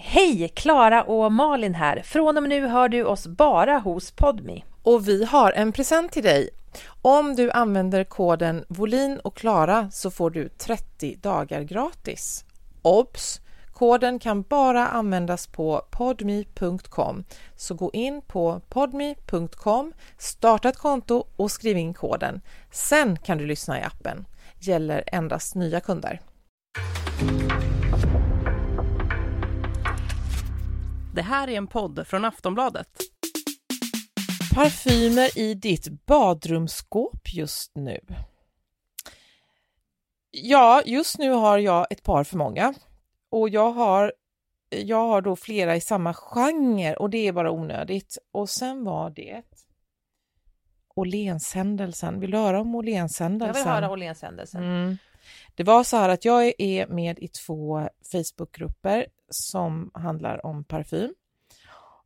Hej! Klara och Malin här. Från och med nu hör du oss bara hos Podmi. Och vi har en present till dig. Om du använder koden Volin och Klara så får du 30 dagar gratis. Obs! Koden kan bara användas på podme.com. Så gå in på podme.com, starta ett konto och skriv in koden. Sen kan du lyssna i appen. Gäller endast nya kunder. Det här är en podd från Aftonbladet. Parfymer i ditt badrumsskåp just nu? Ja, just nu har jag ett par för många och jag har, jag har då flera i samma genre och det är bara onödigt. Och sen var det Åhlénshändelsen. Vill du höra om Åhlénshändelsen? Jag vill höra Åhlénshändelsen. Mm. Det var så här att jag är med i två Facebookgrupper som handlar om parfym.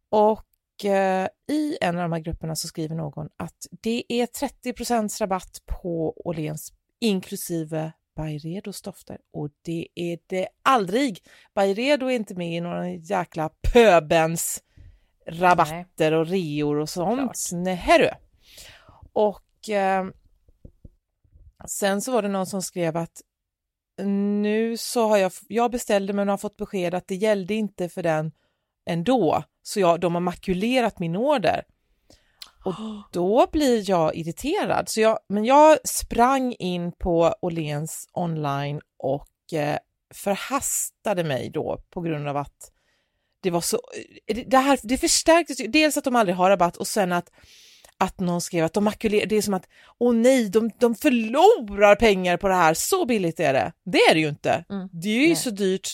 Och eh, i en av de här grupperna så skriver någon att det är 30% rabatt på Åhléns inklusive Byredos dofter och det är det aldrig. Byredo är inte med i några jäkla pöbens rabatter Nej. och reor och sånt. Nej du. Och eh, sen så var det någon som skrev att nu så har jag, jag beställde men har fått besked att det gällde inte för den ändå, så jag, de har makulerat min order. Och då blir jag irriterad. Så jag, men jag sprang in på Åhléns online och eh, förhastade mig då på grund av att det var så, eh, det här, det förstärktes dels att de aldrig har rabatt och sen att att någon skrev att de makulerar, det är som att åh nej, de, de förlorar pengar på det här, så billigt är det. Det är det ju inte. Mm. Det är ju nej. så dyrt.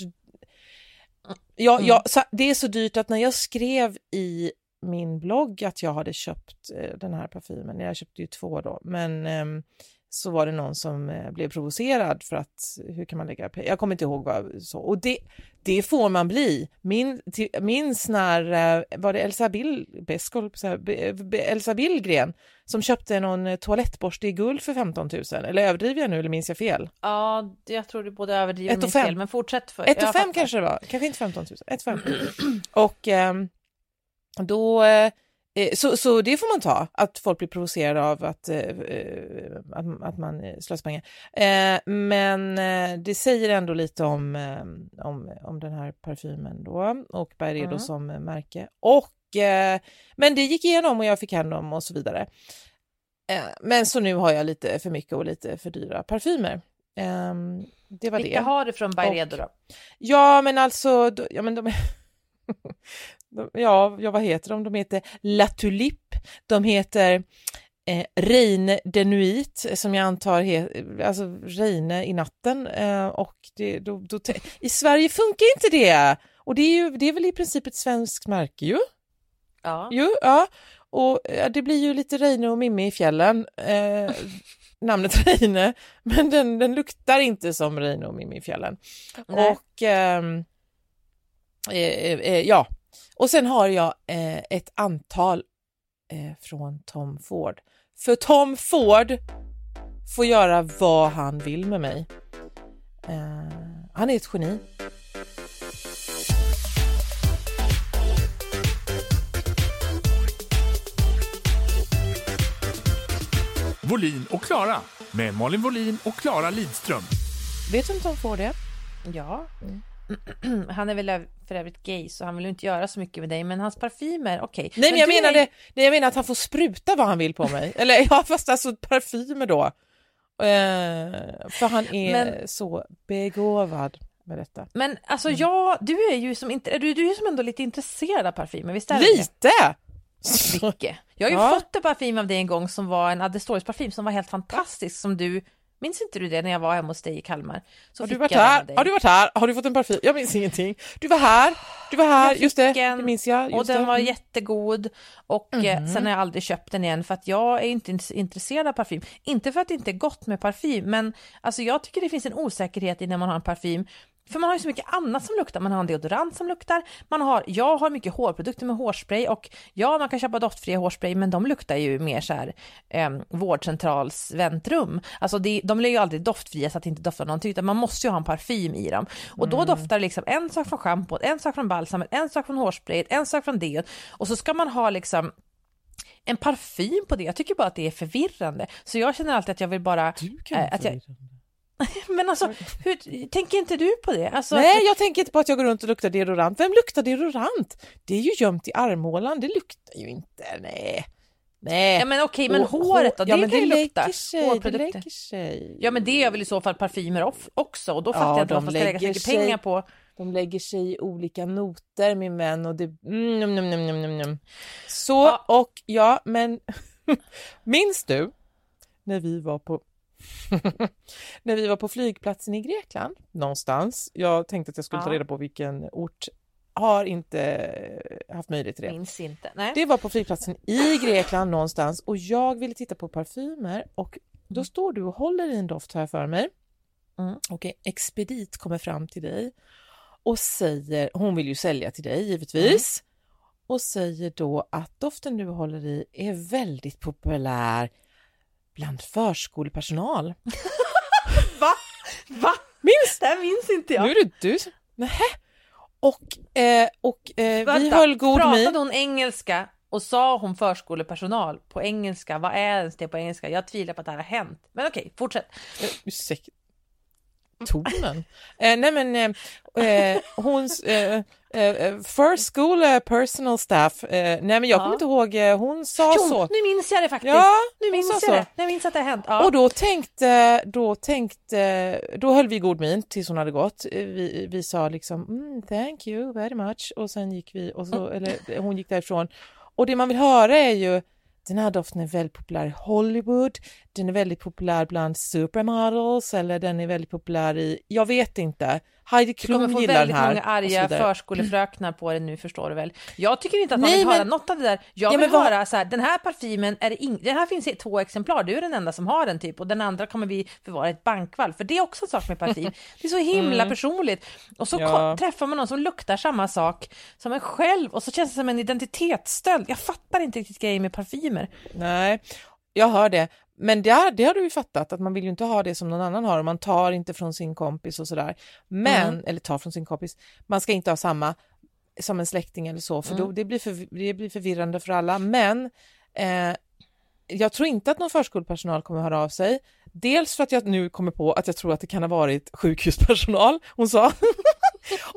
Ja, mm. ja, så, det är så dyrt att när jag skrev i min blogg att jag hade köpt eh, den här parfymen, jag köpte ju två då, men eh, så var det någon som eh, blev provocerad för att hur kan man lägga pengar? Jag kommer inte ihåg vad så och det, det får man bli. Min, till, minns när, eh, var det Elsa, Bill, Beskol, Elsa Billgren som köpte någon eh, toalettborste i guld för 15 000? Eller överdriver jag nu eller minns jag fel? Ja, jag tror du både överdriver och minns fel, men fortsätt. För, 1 och 5 kanske det var, kanske inte 15 000, 1 5. och eh, då så, så det får man ta, att folk blir provocerade av att, eh, eh, att, att man slösar pengar. Men det säger ändå lite om, om, om den här parfymen då och Byredo mm. som märke. Och, men det gick igenom och jag fick hem dem och så vidare. Men så nu har jag lite för mycket och lite för dyra parfymer. Det var Vilka det. har du från Byredo då? Ja, men alltså, ja, men de, ja, ja, vad heter de? De heter La Tulipe, de heter eh, Reine de Nuit, som jag antar heter, alltså Reine i natten. Eh, och det, då, då, I Sverige funkar inte det! Och det är, ju, det är väl i princip ett svenskt märke ju? Ja. Jo, ja. Och ja, det blir ju lite Reine och Mimmi i fjällen. Eh, namnet Reine, men den, den luktar inte som Reine och Mimmi i fjällen. Nej. Och ehm, eh, eh, ja, och sen har jag eh, ett antal eh, från Tom Ford. För Tom Ford får göra vad han vill med mig. Eh, han är ett geni. Volin och Klara med Malin Volin och Klara Lidström. Vet du vem Tom Ford är? Ja. Mm. han är väl för övrigt gay så han vill inte göra så mycket med dig men hans parfymer, okej. Nej men jag du är- menade, nej, jag menar att han får spruta vad han vill på mig. Eller ja, fast alltså parfymer då. Eh, för han är Men- så begåvad med detta. Men alltså Mm. jag, du är ju som inte, du, du är som ändå lite intresserad av parfymer, visst är det? Lite! Mycket. Jag har ju Ja. fått en parfym av dig en gång som var en Adestoris parfym som var helt fantastisk som du, minns inte du det när jag var hemma hos dig i Kalmar? Så Har du varit här? Har du varit här? Har du fått en parfym? Jag minns ingenting. Du var här, du var här, just det, en, det minns jag. och den det. var Mm. jättegod och eh, sen har jag aldrig köpt den igen för att jag är inte intresserad av parfym. Inte för att det inte är gott med parfym men alltså jag tycker det finns en osäkerhet i när man har en parfym. För man har ju så mycket annat som luktar, man har en deodorant som luktar, man har, jag har mycket hårprodukter med hårspray och ja, man kan köpa doftfria hårspray men de luktar ju mer så här eh, vårdcentrals väntrum. Alltså det, de blir ju aldrig doftfria så att det inte doftar någonting utan man måste ju ha en parfym i dem. Och då doftar det liksom en sak från schampot, en sak från balsamet, en sak från hårsprayet, en sak från deon och så ska man ha liksom en parfym på det. Jag tycker bara att det är förvirrande. Så jag känner alltid att jag vill bara... Du kan eh, att jag. men alltså, hur, tänker inte du på det? Alltså, Nej, att, jag tänker inte på att jag går runt och luktar deodorant. Vem luktar deodorant? Det är ju gömt i armhålan, det luktar ju inte. Nej. Nej. ja men okej, men Och håret då? ja, det men kan ju lägger lukta. Sig, det lägger sig. Ja men det är väl i så fall parfymer också och då Ja, fattar jag inte de man ska lägga så mycket pengar på. De lägger sig i olika noter min vän och det... Mm, num, num, num, num. Så, Ja. och ja, men minns du när vi var på när vi var på flygplatsen i Grekland någonstans? Jag tänkte att jag skulle ta Ja. reda på vilken ort. Har inte haft möjlighet till det. Minns inte. Nej. Det var på flygplatsen i Grekland någonstans och jag ville titta på parfymer och då står du och håller i en doft här för mig. Mm. Och en expedit kommer fram till dig och säger, hon vill ju sälja till dig givetvis, och säger då att doften du håller i är väldigt populär bland förskolepersonal. Va? Va? Minns Det här minns inte jag. Nu är det du som... Nähä. Och, eh, och eh, vi Vänta, höll god Pratade min. hon engelska och sa hon förskolepersonal på engelska? Vad är ens det på engelska? Jag tvivlar på att det här har hänt. Men okej, fortsätt. Ursäkta. Tonen? eh, nej men eh, eh, hon, eh, eh, first school eh, personal staff, eh, nej men jag Ja. kommer inte ihåg, hon sa Jo, så. nu minns jag det faktiskt. Ja, nu minns jag så. det. Jag minns att det har hänt. Ja. Och då tänkte, då tänkte, då höll vi god min tills hon hade gått. Vi, vi sa liksom mm, thank you very much och sen gick vi och så, eller hon gick därifrån. Och det man vill höra är ju den här doften är väldigt populär i Hollywood, den är väldigt populär bland supermodels eller den är väldigt populär i, jag vet inte, Heidi Du kommer Klum få gillar den väldigt här. många och så arga vidare. förskolefröknar på det nu förstår du väl. Jag tycker inte att man Nej, vill höra men- något av det där. Jag Ja, vill vad- höra så här, den här parfymen, är det ing- den här finns i två exemplar, du är den enda som har den typ och den andra kommer vi förvara i ett bankvalv. För det är också en sak med parfym. Det är så himla personligt. Och så Mm. Ja. träffar man någon som luktar samma sak som en själv och så känns det som en identitetsstöld. Jag fattar inte riktigt grejen med parfymer. Nej, jag hör det. Men det, är- det har du ju fattat, att man vill ju inte ha det som någon annan har och man tar inte från sin kompis och sådär. Men, Mm. eller tar från sin kompis, man ska inte ha samma som en släkting eller så, för Mm. då, det, blir för, det blir förvirrande för alla. Men eh, jag tror inte att någon förskolepersonal kommer höra av sig. Dels för att jag nu kommer på att jag tror att det kan ha varit sjukhuspersonal, hon sa.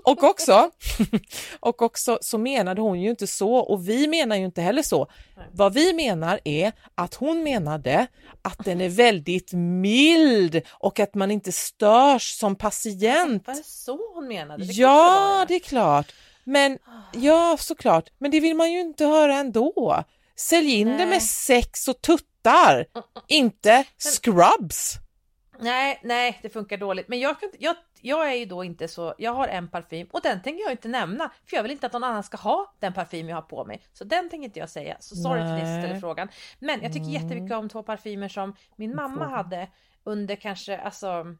och också, och också så menade hon ju inte så och vi menar ju inte heller så. Vad vi menar är att hon menade att den är väldigt mild och att man inte störs som patient. Var det så hon menade? Det Ja, det är klart. Men ja, såklart. Men det vill man ju inte höra ändå. Sälj in det Nej. med sex och tuttar, inte scrubs. Nej, nej, det funkar dåligt. Men jag, kan, jag, jag är ju då inte så, jag har en parfym och den tänker jag inte nämna för jag vill inte att någon annan ska ha den parfym jag har på mig. Så den tänker inte jag säga. Så sorry dig som Nej. ställer frågan. Men jag tycker Mm. jättemycket om två parfymer som min mamma hade under kanske, alltså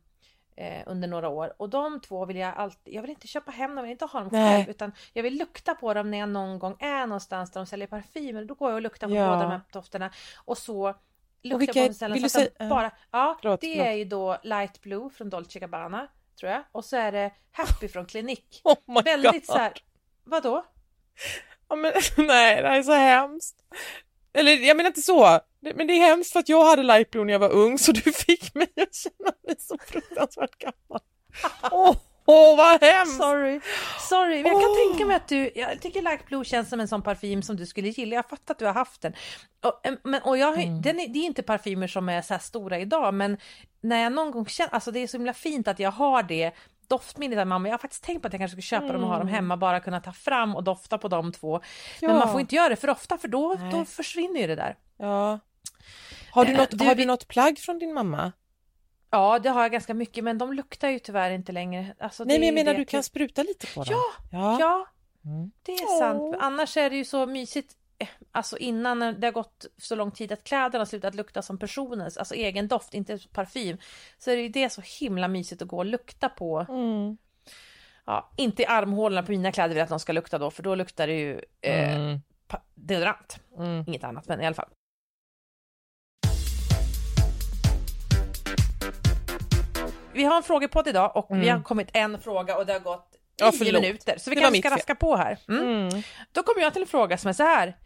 eh, under några år och de två vill jag alltid, jag vill inte köpa hem dem, jag vill inte ha dem Nej. själv utan jag vill lukta på dem när jag någon gång är någonstans där de säljer parfymer. Då går jag och luktar på Ja. båda de här dofterna och så luktar vilka på dem ställen vill så du att de säga- bara, ja, Förlåt, det är ju då Light Blue från Dolce Gabbana tror jag och så är det Happy från Clinique. Oh my Väldigt God. så här, vadå? Ja, men, nej, det här är så hemskt. Eller jag menar inte så, men det är hemskt för att jag hade light blue när jag var ung så du fick mig att känna mig så fruktansvärt gammal. Åh, Åh, vad hemskt! Sorry, sorry. Men jag kan Åh. tänka mig att du, jag tycker Like Blue känns som en sån parfym som du skulle gilla. Jag fattar att du har haft den. Och, men, och jag, Mm. den är, det är inte parfymer som är så här stora idag, men när jag någon gång känner, alltså det är så himla fint att jag har det doftminnet av mamma. Jag har faktiskt tänkt på att jag kanske skulle köpa dem och ha dem hemma, bara kunna ta fram och dofta på de två. Men Mm. Ja. man får inte göra det för ofta, för då, Nej. då försvinner ju det där. Ja. Har du Eh, något, du, har du något plagg från din mamma? Ja, det har jag ganska mycket, men de luktar ju tyvärr inte längre. Alltså, Nej, men jag menar det du kan att- spruta lite på dem. Ja, ja. ja. Mm. Det är sant. Annars är det ju så mysigt. eh, Alltså innan det har gått så lång tid att kläderna slutat lukta som personens, alltså egen doft, inte parfym. Så är det ju det så himla mysigt att gå och lukta på. Mm. Ja, inte i armhålorna på mina kläder vill jag att de ska lukta då, för då luktar det ju eh, Mm. deodorant. Mm. Inget annat, men i alla fall. Vi har en frågepodd idag och vi Mm. har kommit en fråga och det har gått Ja, 10 förlåt. minuter. Så vi Det kanske ska fel. raska på här. Mm. Mm. Då kommer jag till en fråga som är så här.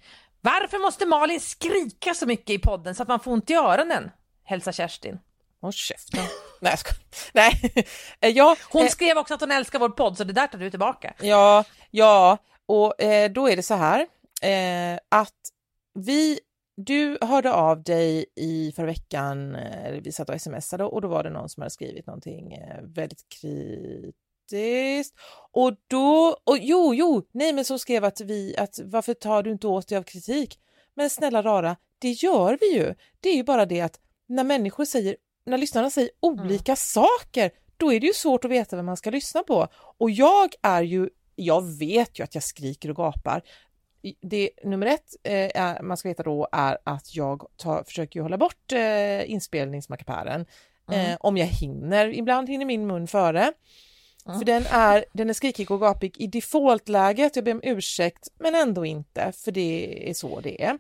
Varför måste Malin skrika så mycket i podden så att man får ont i öronen? Hälsa Kerstin. Håll käften. Nej, jag skojar. Nej. Eh, ja, Hon eh, skrev också att hon älskar vår podd så det där tar du tillbaka. ja, ja, och eh, då är det så här eh, att vi, du hörde av dig i förra veckan, eh, vi satt och smsade och då var det någon som hade skrivit någonting eh, väldigt kritiskt. Och då, och jo, jo, nej men som skrev att vi, att varför tar du inte åt dig av kritik? Men snälla rara, det gör vi ju. Det är ju bara det att när människor säger, när lyssnarna säger olika saker, då är det ju svårt att veta vem man ska lyssna på. Och jag är ju, jag vet ju att jag skriker och gapar. Det, nummer ett eh, man ska veta då är att jag tar, försöker hålla bort eh, inspelningsmackapären eh, om jag hinner. Ibland hinner min mun före. För den är, den är skrikig och gapig i defaultläget, jag ber om ursäkt, men ändå inte, för det är så det är.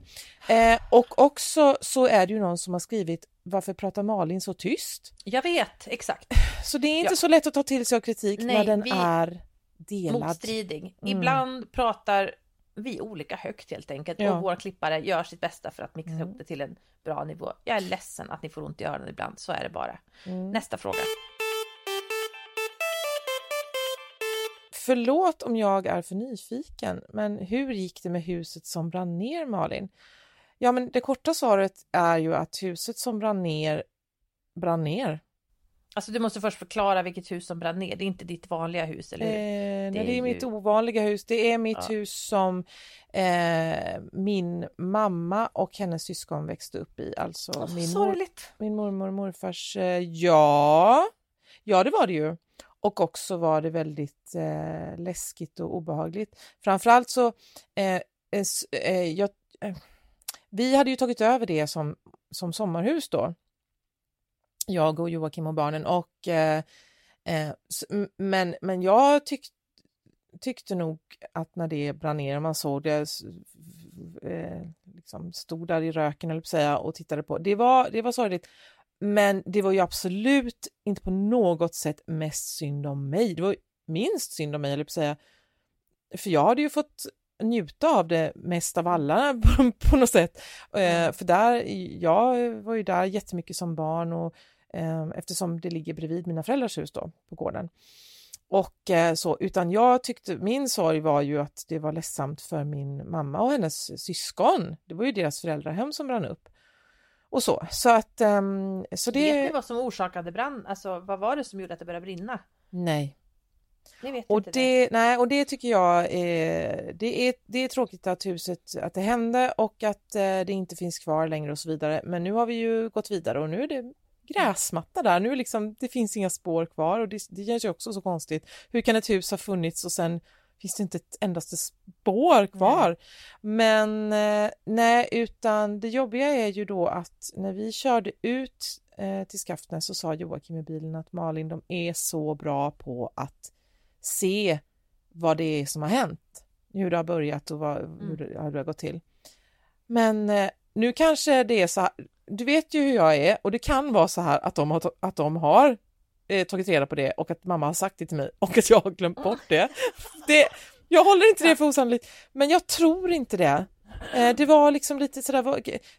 Eh, och också så är det ju någon som har skrivit varför pratar Malin så tyst? Jag vet, exakt. Så det är inte Ja. så lätt att ta till sig av kritik Nej, när den är delad. Motstridig. Mm. Ibland pratar vi olika högt helt enkelt Ja. och våra klippare gör sitt bästa för att mixa Mm. ihop det till en bra nivå. Jag är ledsen att ni får ont i öronen ibland, så är det bara. Mm. Nästa fråga. Förlåt om jag är för nyfiken, men hur gick det med huset som brann ner, Malin? Ja, men det korta svaret är ju att huset som brann ner brann ner. Alltså du måste först förklara vilket hus som brann ner. Det är inte ditt vanliga hus, eller hur? Eh, nej, det är, är mitt ju- ovanliga hus. Det är mitt Ja. hus som eh, min mamma och hennes syskon växte upp i. Alltså Åh, min, mor, sorgligt. min mormor och morfars... Eh, ja, ja, det var det ju. Och också var det väldigt eh, läskigt och obehagligt. Framförallt så... Eh, eh, jag, vi hade ju tagit över det som, som sommarhus då. Jag och Joakim och barnen. Och, eh, eh, men, men jag tyck, tyckte nog att när det brann ner, man såg det, eh, liksom stod där i röken eller säga och tittade på. Det var, det var sorgligt. Men det var ju absolut inte på något sätt mest synd om mig. Det var minst synd om mig, eller säga. För jag hade ju fått njuta av det mest av alla på, på något sätt. Eh, för där, jag var ju där jättemycket som barn och eh, eftersom det ligger bredvid mina föräldrars hus då på gården. Och eh, så, utan jag tyckte, min sorg var ju att det var ledsamt för min mamma och hennes syskon. Det var ju deras föräldrahem som brann upp. Och så, så att, ehm, så det... Vet ni vad som orsakade brand? Alltså vad var det som gjorde att det började brinna? Nej. Och det? det, nej, och det tycker jag är, det är, det är tråkigt att huset, att det hände och att eh, det inte finns kvar längre och så vidare. Men nu har vi ju gått vidare och nu är det gräsmatta där. Nu är liksom, det finns inga spår kvar och det, det känns ju också så konstigt. Hur kan ett hus ha funnits och sen finns det inte ett endaste spår kvar? Men eh, nej, utan det jobbiga är ju då att när vi körde ut eh, till Skaftnäs så sa Joakim i bilen att Malin, de är så bra på att se vad det är som har hänt, hur det har börjat och vad, hur, det, hur det har gått till. Men eh, nu kanske det är så här, du vet ju hur jag är och det kan vara så här att de har, att de har eh, tagit reda på det och att mamma har sagt det till mig och att jag har glömt bort det. det jag håller inte det för osannolikt, men jag tror inte det. Eh, det var liksom lite sådär,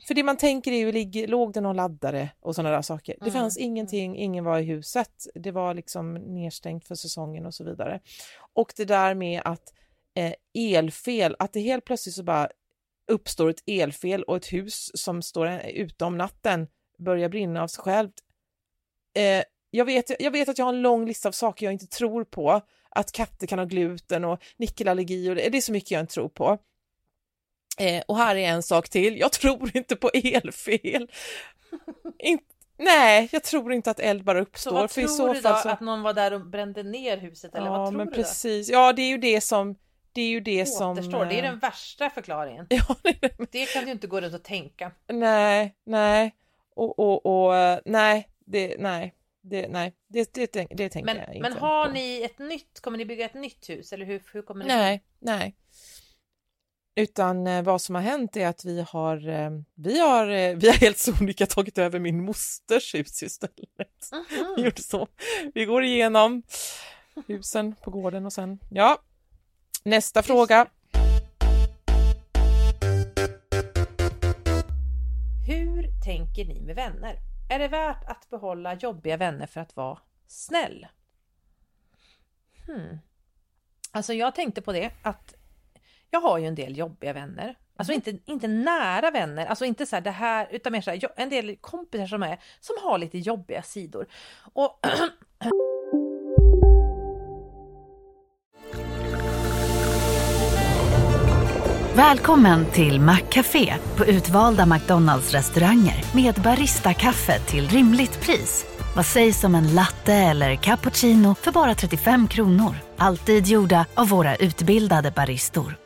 för det man tänker är ju, låg det någon laddare och sådana där saker. Det Mm. fanns ingenting, ingen var i huset, det var liksom nedstängt för säsongen och så vidare. Och det där med att eh, elfel, att det helt plötsligt så bara uppstår ett elfel och ett hus som står en- ute om natten börjar brinna av sig självt. Eh, jag, vet, jag vet att jag har en lång lista av saker jag inte tror på, att katter kan ha gluten och nickelallergi och det, det är så mycket jag inte tror på. Eh, och här är en sak till, jag tror inte på elfel. In, nej, jag tror inte att eld bara uppstår. Så vad för tror så du då? så... Att någon var där och brände ner huset eller ja, vad tror men du precis. Ja, det är ju det som... Det är ju det då? som... Återstår, det är eh, den värsta förklaringen. Ja, det är det. Det kan du inte gå runt och tänka. Nej, nej. Och, och, och eh, nej, det, nej. Det, nej, det, det, det, det tänker Men, jag inte men har på. ni ett nytt, kommer ni bygga ett nytt hus eller hur, hur kommer ni? Nej, nej. Utan eh, vad som har hänt är att vi har, eh, vi har, eh, vi har helt sonika tagit över min mosters hus istället. Vi gjorde så. Vi går igenom husen på gården och sen, ja. Nästa fråga. Hur tänker ni med vänner? Är det värt att behålla jobbiga vänner för att vara snäll? Hmm. Alltså jag tänkte på det att jag har ju en del jobbiga vänner. Alltså inte, inte nära vänner, alltså inte så här det här, utan mer så här, en del kompisar som är, som har lite jobbiga sidor. Och Välkommen till Maccafé på utvalda McDonalds restauranger med Baristakaffe till rimligt pris. Vad sägs om en latte eller cappuccino för bara 35 kronor? Alltid gjorda av våra utbildade baristor.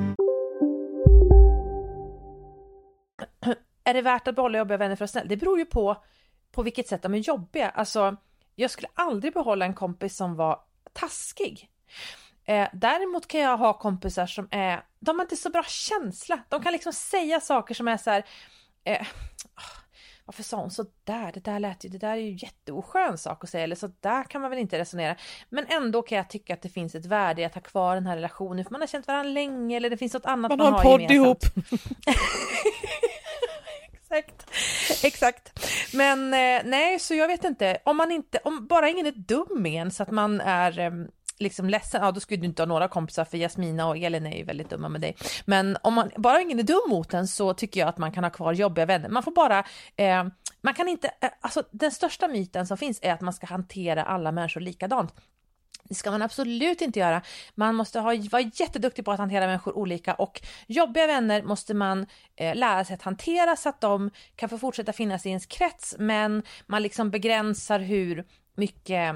Är det värt att behålla jobbiga vänner för att snäll? Det beror ju på på vilket sätt de är jobbiga. Alltså, jag skulle aldrig behålla en kompis som var taskig. Eh, däremot kan jag ha kompisar som är, de har inte så bra känsla. De kan liksom säga saker som är så här, eh, "Ah, varför sa hon så där? Det där lät ju, det där är ju jätteoskön sak att säga, eller så där kan man väl inte resonera. Men ändå kan jag tycka att det finns ett värde i att ha kvar den här relationen, för man har känt varandra länge, eller det finns något annat Man man, har en podd gemensamt. ihop. Exakt, exakt. Men eh, nej, så jag vet inte, om man inte, om bara ingen är dum med en så att man är eh, liksom ledsen, ja då skulle du inte ha några kompisar för Jasmina och Elin är ju väldigt dumma med dig. Men om man bara ingen är dum mot en så tycker jag att man kan ha kvar jobbiga vänner. Man får bara, eh, man kan inte, eh, alltså den största myten som finns är att man ska hantera alla människor likadant. Det ska man absolut inte göra. Man måste ha, vara jätteduktig på att hantera människor olika och jobbiga vänner måste man eh, lära sig att hantera så att de kan få fortsätta finnas i ens krets men man liksom begränsar hur mycket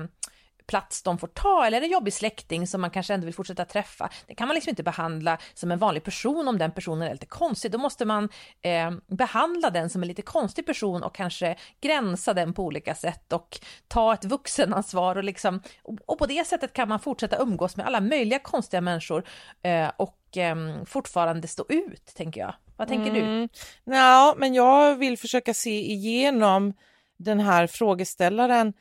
plats de får ta eller en jobbig släkting som man kanske ändå vill fortsätta träffa. Det kan man liksom inte behandla som en vanlig person om den personen är lite konstig. Då måste man eh, behandla den som en lite konstig person och kanske gränsa den på olika sätt och ta ett vuxenansvar och liksom och, och på det sättet kan man fortsätta umgås med alla möjliga konstiga människor eh, och eh, fortfarande stå ut, tänker jag. Vad tänker du? Mm. Ja, men jag vill försöka se igenom den här frågeställaren.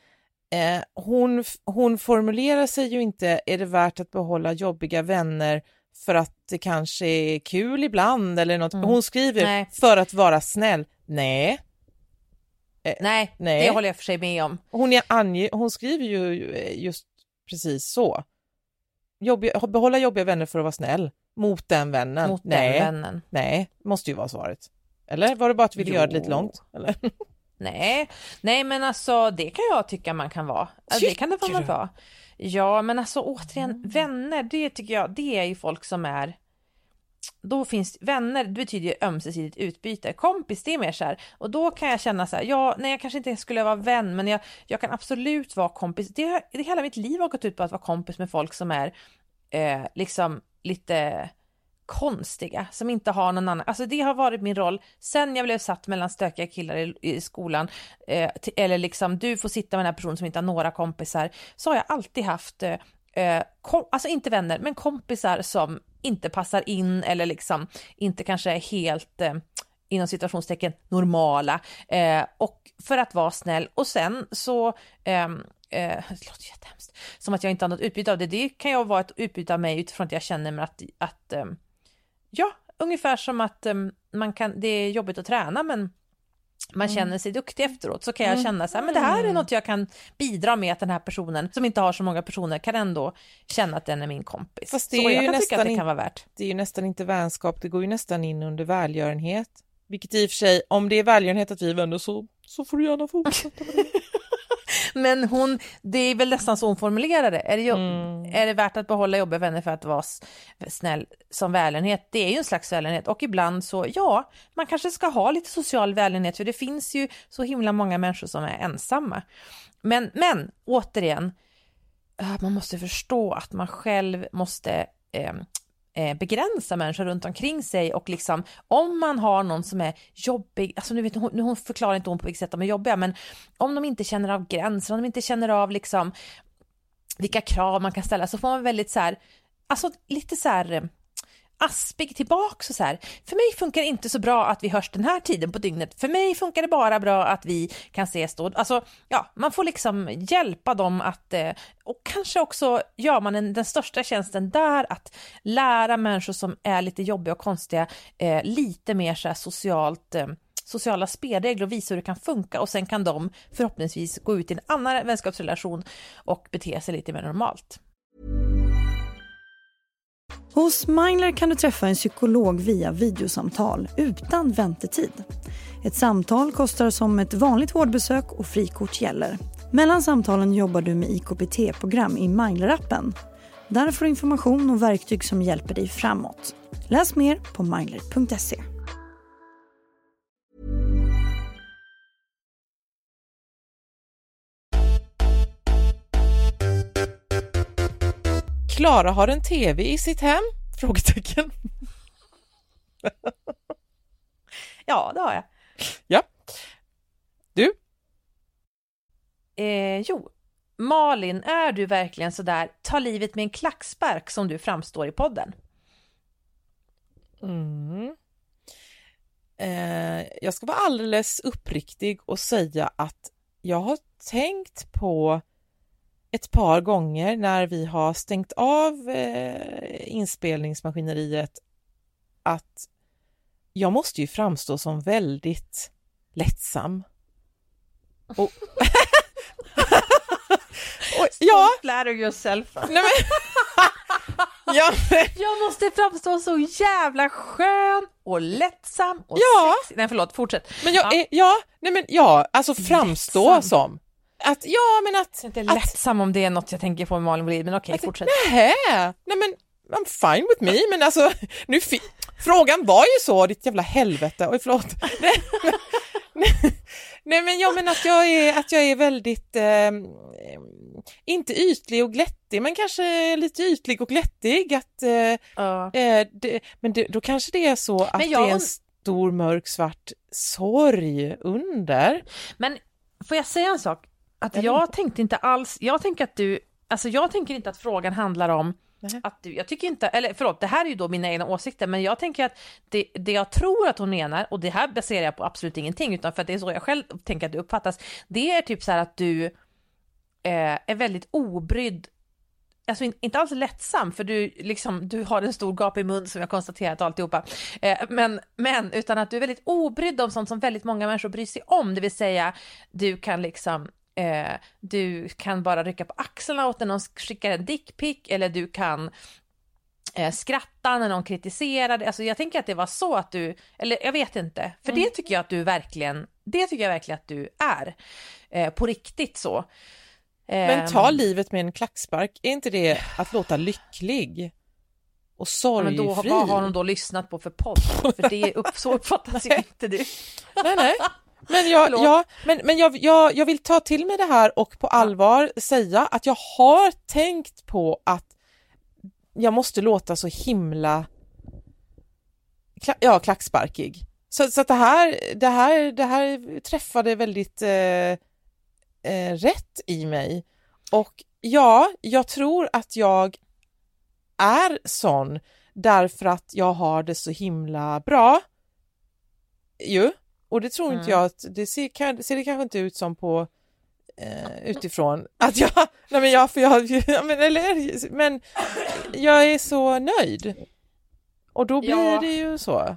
Eh, hon, hon formulerar sig ju inte, är det värt att behålla jobbiga vänner för att det kanske är kul ibland eller något. Mm. Hon skriver Nej. för att vara snäll. Nej, Nej, Nej. det håller jag för sig med om. hon, är ange, hon skriver ju eh, just precis så. Jobbiga, behålla jobbiga vänner för att vara snäll mot den vännen. Mot nej, den vännen. nej, måste ju vara svaret. Eller var det bara att du ville göra det lite långt? Eller? Nej, nej men alltså det kan jag tycka man kan vara. Alltså, det kan det? Mm. vara. Ja, men alltså återigen, vänner, det tycker jag, det är ju folk som är då finns vänner, det betyder ju ömsesidigt utbyte. Kompis, det är mer så här. Och då kan jag känna så här, ja, nej jag kanske inte skulle vara vän, men jag, jag kan absolut vara kompis. Det, det hela mitt liv har gått ut på att vara kompis med folk som är eh, liksom lite konstiga som inte har någon annan, alltså det har varit min roll sen jag blev satt mellan stökiga killar i, i skolan. Eh, till, eller liksom du får sitta med den här personen som inte har några kompisar. Så har jag alltid haft eh, eh, kom, alltså inte vänner men kompisar som inte passar in eller liksom inte kanske är helt eh, inom situationstecken normala. Eh, och för att vara snäll. Och sen så ehm, eh, det låter jättehemskt, som att jag inte har något utbyte av det. Det kan ju vara ett utbyte av mig utifrån att jag känner mig att, att eh, ja, ungefär som att eh, man kan, det är jobbigt att träna men man mm. känner sig duktig efteråt så kan jag mm. känna så här, men det här är något jag kan bidra med att den här personen som inte har så många personer kan ändå känna att den är min kompis. Fast det är så jag kan tycka att det nästan kan vara värt. Det är ju nästan inte vänskap, det går ju nästan in under välgörenhet. Vilket i och för sig, om det är välgörenhet att vi är vänner så, så får du gärna fortsätta med det. Men hon, det är väl nästan så hon formulerar det. Är det, jobb, mm. är det värt att behålla jobbiga vänner för att vara snäll som välgörenhet? Det är ju en slags välgörenhet och ibland så, ja, man kanske ska ha lite social välgörenhet för det finns ju så himla många människor som är ensamma. Men, men återigen, äh, man måste förstå att man själv måste eh, eh, begränsa människor runt omkring sig och liksom om man har någon som är jobbig, alltså nu, vet hon, nu hon förklarar inte hon på vilket sätt de är jobbiga, men om de inte känner av gränser, om de inte känner av liksom vilka krav man kan ställa så får man väldigt så här, alltså lite så här aspig tillbaks och så här. För mig funkar det inte så bra att vi hörs den här tiden på dygnet. För mig funkar det bara bra att vi kan ses då. Alltså, ja, man får liksom hjälpa dem att, eh, och kanske också gör man en, den största tjänsten där, att lära människor som är lite jobbiga och konstiga eh, lite mer så här socialt eh, sociala spelregler och visa hur det kan funka och sen kan de förhoppningsvis gå ut i en annan vänskapsrelation och bete sig lite mer normalt. Hos Mindler kan du träffa en psykolog via videosamtal utan väntetid. Ett samtal kostar som ett vanligt vårdbesök och frikort gäller. Mellan samtalen jobbar du med IKPT-program i Mindler-appen. Där får du information och verktyg som hjälper dig framåt. Läs mer på mindler.se. Klara har en TV i sitt hem? Frågetecken. ja, det har jag. Ja. Du? Eh, jo, Malin, är du verkligen sådär ta livet med en klackspark som du framstår i podden? Mm. Eh, jag ska vara alldeles uppriktig och säga att jag har tänkt på ett par gånger när vi har stängt av eh, inspelningsmaskineriet att jag måste ju framstå som väldigt lättsam. Och, och, ja. Flatter yourself. Nej, men, ja, men, jag måste framstå så jävla skön och lättsam och ja. sexig. Nej förlåt, fortsätt. Men jag ja. Ja, nej men ja, alltså framstå lättsam. som. Att, ja men att... Jag är inte lättsam om det är något jag tänker på med Malin Wohlin, men okej, fortsätt. Nej, nej men I'm fine with me, men alltså nu frågan var ju så, ditt jävla helvete, oj förlåt. nej, nej, nej, men jag menar att jag är, att jag är väldigt, eh, inte ytlig och glättig, men kanske lite ytlig och glättig. Att, eh, uh. eh, det, men det, då kanske det är så att jag... det är en stor mörk svart sorg under. Men får jag säga en sak? Att jag, jag tänkte inte alls, jag tänker att du, alltså jag tänker inte att frågan handlar om att du, jag tycker inte, eller förlåt, det här är ju då mina egna åsikter, men jag tänker att det, det jag tror att hon menar, och det här baserar jag på absolut ingenting, utan för att det är så jag själv tänker att det uppfattas, det är typ så här att du eh, är väldigt obrydd Alltså inte alls lättsam för du, liksom, du har en stor gapig mun som jag konstaterat alltihopa. Eh, men, men utan att du är väldigt obrydd om sånt som väldigt många människor bryr sig om. Det vill säga du kan liksom eh, du kan bara rycka på axlarna åt när någon skickar en dickpic eller du kan eh, skratta när någon kritiserar dig. Alltså jag tänker att det var så att du, eller jag vet inte, för mm. det tycker jag att du verkligen, det tycker jag verkligen att du är. Eh, på riktigt så. Men ta ehm. livet med en klackspark, är inte det att låta lycklig? Och sorgfri? Ja, men då, vad har hon då lyssnat på för podd? För det upp, så uppfattas ju inte du. nej, nej. Men, jag, ja, men, men jag, jag, jag vill ta till mig det här och på allvar säga att jag har tänkt på att jag måste låta så himla ja, klacksparkig. Så, så att det här, det här, det här träffade väldigt eh, eh, rätt i mig. Och ja, jag tror att jag är sån därför att jag har det så himla bra. Ju. Och det tror mm. inte jag att, det ser, ser det kanske inte ut som på eh, utifrån att jag, nej men jag, för jag, men, eller, men jag är så nöjd. Och då blir ja. det ju så.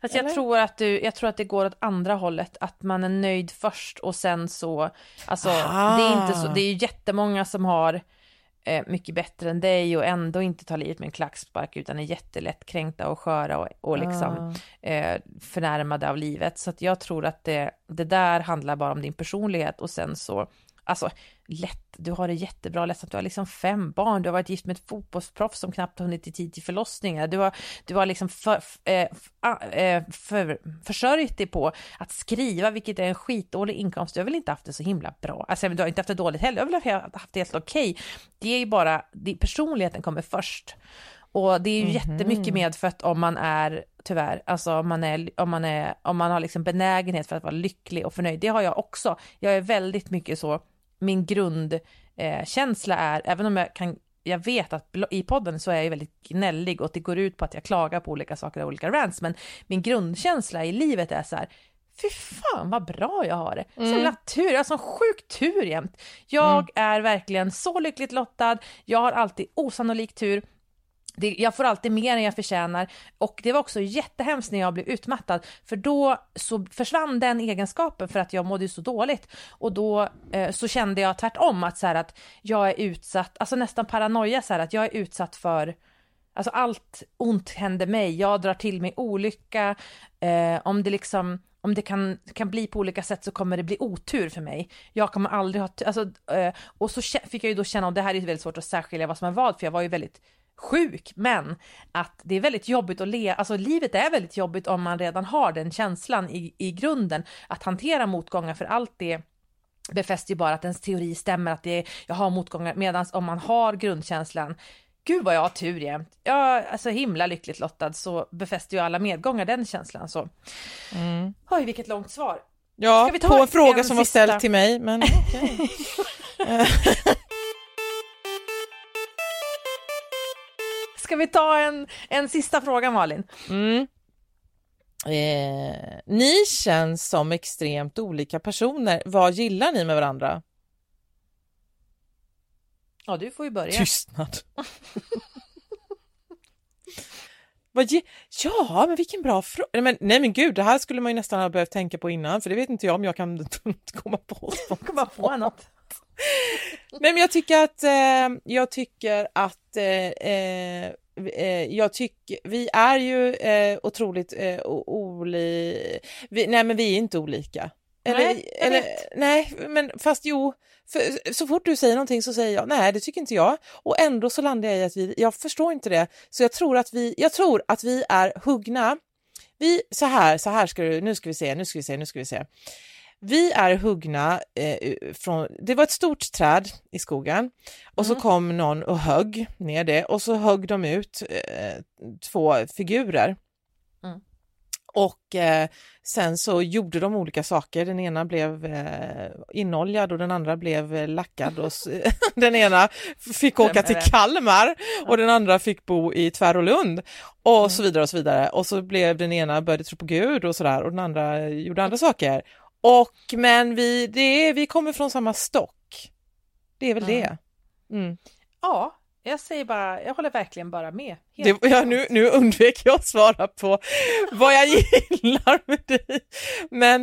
Fast jag tror, att du, jag tror att det går åt andra hållet, att man är nöjd först och sen så, alltså ah. det är inte så, det är ju jättemånga som har eh, mycket bättre än dig och ändå inte tar livet med en klackspark utan är jättelätt kränkta och sköra och, och liksom ah. eh, förnärmade av livet. Så att jag tror att det, det där handlar bara om din personlighet och sen så Alltså lätt, du har det jättebra, ledsen att du har liksom fem barn, du har varit gift med ett fotbollsproffs som knappt hunnit i tid till förlossningar, du har, du har liksom för, eh, eh, för, försörjt dig på att skriva, vilket är en skitdålig inkomst, du har väl inte haft det så himla bra, alltså du har inte haft det dåligt heller, du har väl haft det helt okej, okay. det är ju bara, det, personligheten kommer först. Och det är ju mm -hmm. jättemycket medfött om man är, tyvärr, alltså om man är, om man är, om man har liksom benägenhet för att vara lycklig och förnöjd. Det har jag också. Jag är väldigt mycket så, min grundkänsla är, även om jag kan jag vet att i podden så är jag väldigt gnällig och det går ut på att jag klagar på olika saker och olika rants, men min grundkänsla i livet är så här, fy fan vad bra jag har det. Mm. Så jävla tur, jag har sån sjuk tur jämt. Jag mm. är verkligen så lyckligt lottad, jag har alltid osannolik tur det, jag får alltid mer än jag förtjänar. Och det var också jättehemskt när jag blev utmattad. För då så försvann den egenskapen för att jag mådde så dåligt. Och då eh, så kände jag tvärtom att så här, att jag är utsatt, alltså nästan paranoia så här, att jag är utsatt för Alltså allt ont händer mig, jag drar till mig olycka, eh, om det liksom om det kan, kan bli på olika sätt så kommer det bli otur för mig. Jag kommer aldrig ha, alltså, eh, och så fick jag ju då känna, och det här är väldigt svårt att särskilja vad som är vad, för jag var ju väldigt sjuk, men att det är väldigt jobbigt att leva, alltså livet är väldigt jobbigt om man redan har den känslan i, i grunden, att hantera motgångar, för allt det befäster ju bara att ens teori stämmer, att det är, jag har motgångar, medan om man har grundkänslan, gud vad jag har tur jämt, jag är så himla lyckligt lottad, så befäster ju alla medgångar den känslan. Så. Mm. Oj, vilket långt svar. Ja, på en fråga en som sista? var ställd till mig, men okay. Ska vi ta en, en sista fråga Malin? Mm. Eh, ni känns som extremt olika personer. Vad gillar ni med varandra? Ja, du får ju börja. Tystnad. Vad. Ja, men vilken bra fråga. Nej, nej men gud, det här skulle man ju nästan ha behövt tänka på innan, för det vet inte jag om jag kan komma på. komma på något. nej, men jag tycker att, eh, jag tycker att eh, eh Eh, jag tycker, vi är ju eh, otroligt eh, oli... Vi, nej men vi är inte olika. Eller, nej, eller, nej, men fast jo, för, så fort du säger någonting så säger jag nej, det tycker inte jag. Och ändå så landar jag i att vi, jag förstår inte det. Så jag tror att vi, jag tror att vi är huggna. Vi, så här, så här ska du, nu ska vi se, nu ska vi se, nu ska vi se. Vi är huggna eh, från, det var ett stort träd i skogen och mm. så kom någon och högg ner det och så högg de ut eh, två figurer. Mm. Och eh, sen så gjorde de olika saker. Den ena blev eh, inoljad och den andra blev eh, lackad. Och den ena fick åka till Kalmar och den andra fick bo i Tvärolund och mm. så vidare och så vidare. Och så blev den ena började tro på Gud och sådär och den andra gjorde andra saker. Och men vi, det är, vi kommer från samma stock. Det är väl mm. det. Mm. Ja, jag säger bara, jag håller verkligen bara med. Det, ja, nu, nu undvek jag att svara på vad jag gillar med dig. Men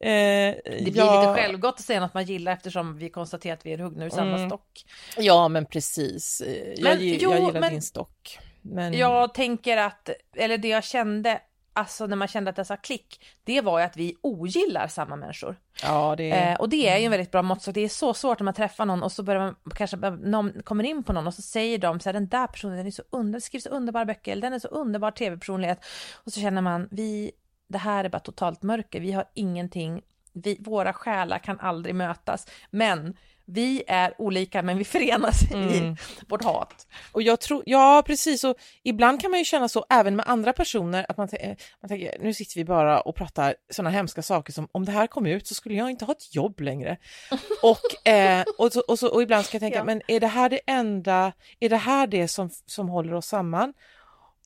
eh, det blir ja, lite självgott att säga något man gillar eftersom vi konstaterar att vi är huggna ur samma mm. stock. Ja, men precis. Jag, men, jag, jo, jag gillar men, din stock. Men... Jag tänker att, eller det jag kände alltså när man kände att det sa klick, det var ju att vi ogillar samma människor. Ja, det. Eh, och det är ju en väldigt bra mått, så det är så svårt när man träffar någon och så börjar man kanske, någon kommer in på någon och så säger de så här, den där personen, den är så under, skriver så underbara böcker, eller den är så underbar tv-personlighet. Och så känner man, vi, det här är bara totalt mörker, vi har ingenting vi, våra själar kan aldrig mötas. Men vi är olika men vi förenas Mm. i vårt hat. Och jag tror, ja precis, och ibland kan man ju känna så även med andra personer, att man, t- man tänker nu sitter vi bara och pratar sådana hemska saker som om det här kom ut så skulle jag inte ha ett jobb längre. och, eh, och, så, och, så, och ibland ska jag tänka, Ja. men är det här det enda, är det här det som, som håller oss samman?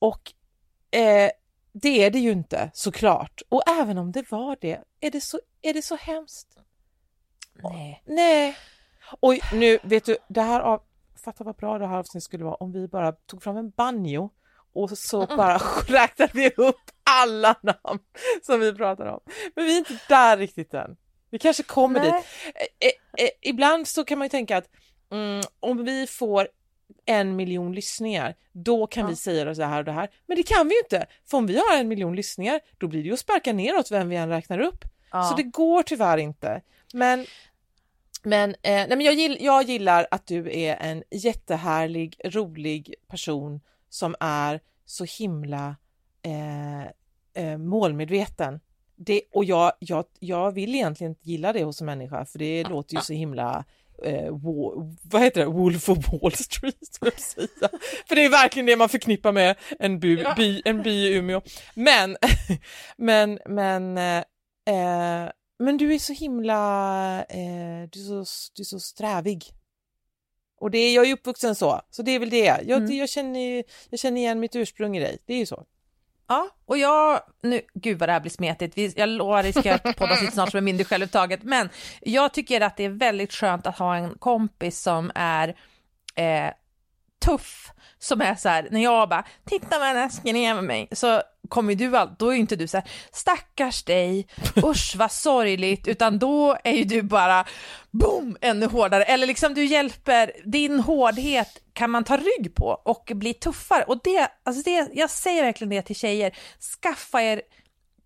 Och eh, det är det ju inte såklart. Och även om det var det, är det så, är det så hemskt? Nej. Nej. Oj, nu vet du, det här av, fatta vad bra det här avsnittet skulle vara om vi bara tog fram en banjo och så bara räknade vi upp alla namn som vi pratar om. Men vi är inte där riktigt än. Vi kanske kommer Nej. dit. Eh, eh, ibland så kan man ju tänka att mm, om vi får en miljon lyssningar, då kan vi säga det så här och det här. Men det kan vi ju inte, för om vi har en miljon lyssningar, då blir det ju att sparka neråt vem vi än räknar upp. Ja. Så det går tyvärr inte. Men, men, eh, nej, men jag, gill, jag gillar att du är en jättehärlig, rolig person som är så himla eh, eh, målmedveten. Det, och jag, jag, jag vill egentligen inte gilla det hos en människa för det låter ju så himla eh, wo- vad heter det, Wolf of Wall Street, jag säga. För det är verkligen det man förknippar med en by, by, en by i Umeå. Men, men, men, eh, eh, men du är så himla, eh, du, är så, du är så strävig. Och det är, jag är uppvuxen så, så det är väl det. Jag, Mm. det, jag, känner, jag känner igen mitt ursprung i dig, det är ju så. Ja, och jag, nu, gud vad det här blir smetigt, Vi- jag lovar att vi ska podda lite snart som är mindre självupptaget, men jag tycker att det är väldigt skönt att ha en kompis som är eh, tuff, som är så här, när jag bara, titta vad den skrev med mig, så kommer du all, då är ju inte du så här, stackars dig, usch vad sorgligt, utan då är ju du bara, boom, ännu hårdare, eller liksom du hjälper, din hårdhet kan man ta rygg på och bli tuffare, och det, alltså det, jag säger verkligen det till tjejer, skaffa er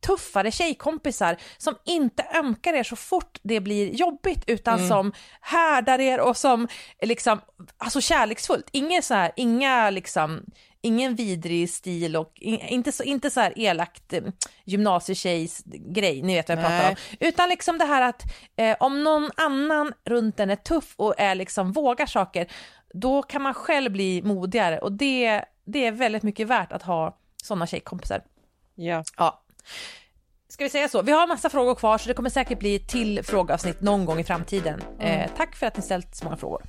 tuffare tjejkompisar som inte ömkar er så fort det blir jobbigt utan Mm. som härdar er och som liksom, alltså kärleksfullt. Inga så här, inga liksom, ingen vidrig stil och in, inte så, inte så här elakt eh, gymnasietjejs grej, ni vet vad jag pratar Nej. om. Utan liksom det här att eh, om någon annan runt en är tuff och är liksom vågar saker, då kan man själv bli modigare och det, det är väldigt mycket värt att ha sådana tjejkompisar. Ja. Ja. Ska vi säga så? Vi har en massa frågor kvar så det kommer säkert bli ett till frågeavsnitt någon gång i framtiden. Eh, tack för att ni ställt så många frågor.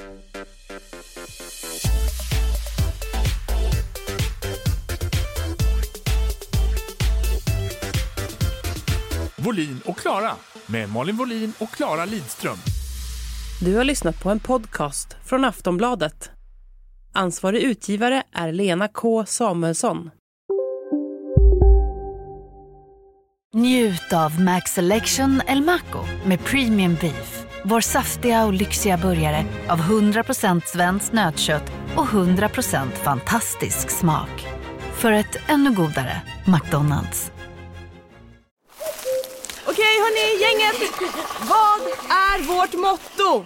Volin och Klara med Malin Volin och Klara Lidström. Du har lyssnat på en podcast från Aftonbladet. Ansvarig utgivare är Lena K Samuelsson. Njut av Max Selection El Maco med Premium Beef. Vår saftiga och lyxiga burgare av 100% svenskt nötkött och 100% fantastisk smak. För ett ännu godare McDonalds. Okej hörni, gänget! Vad är vårt motto?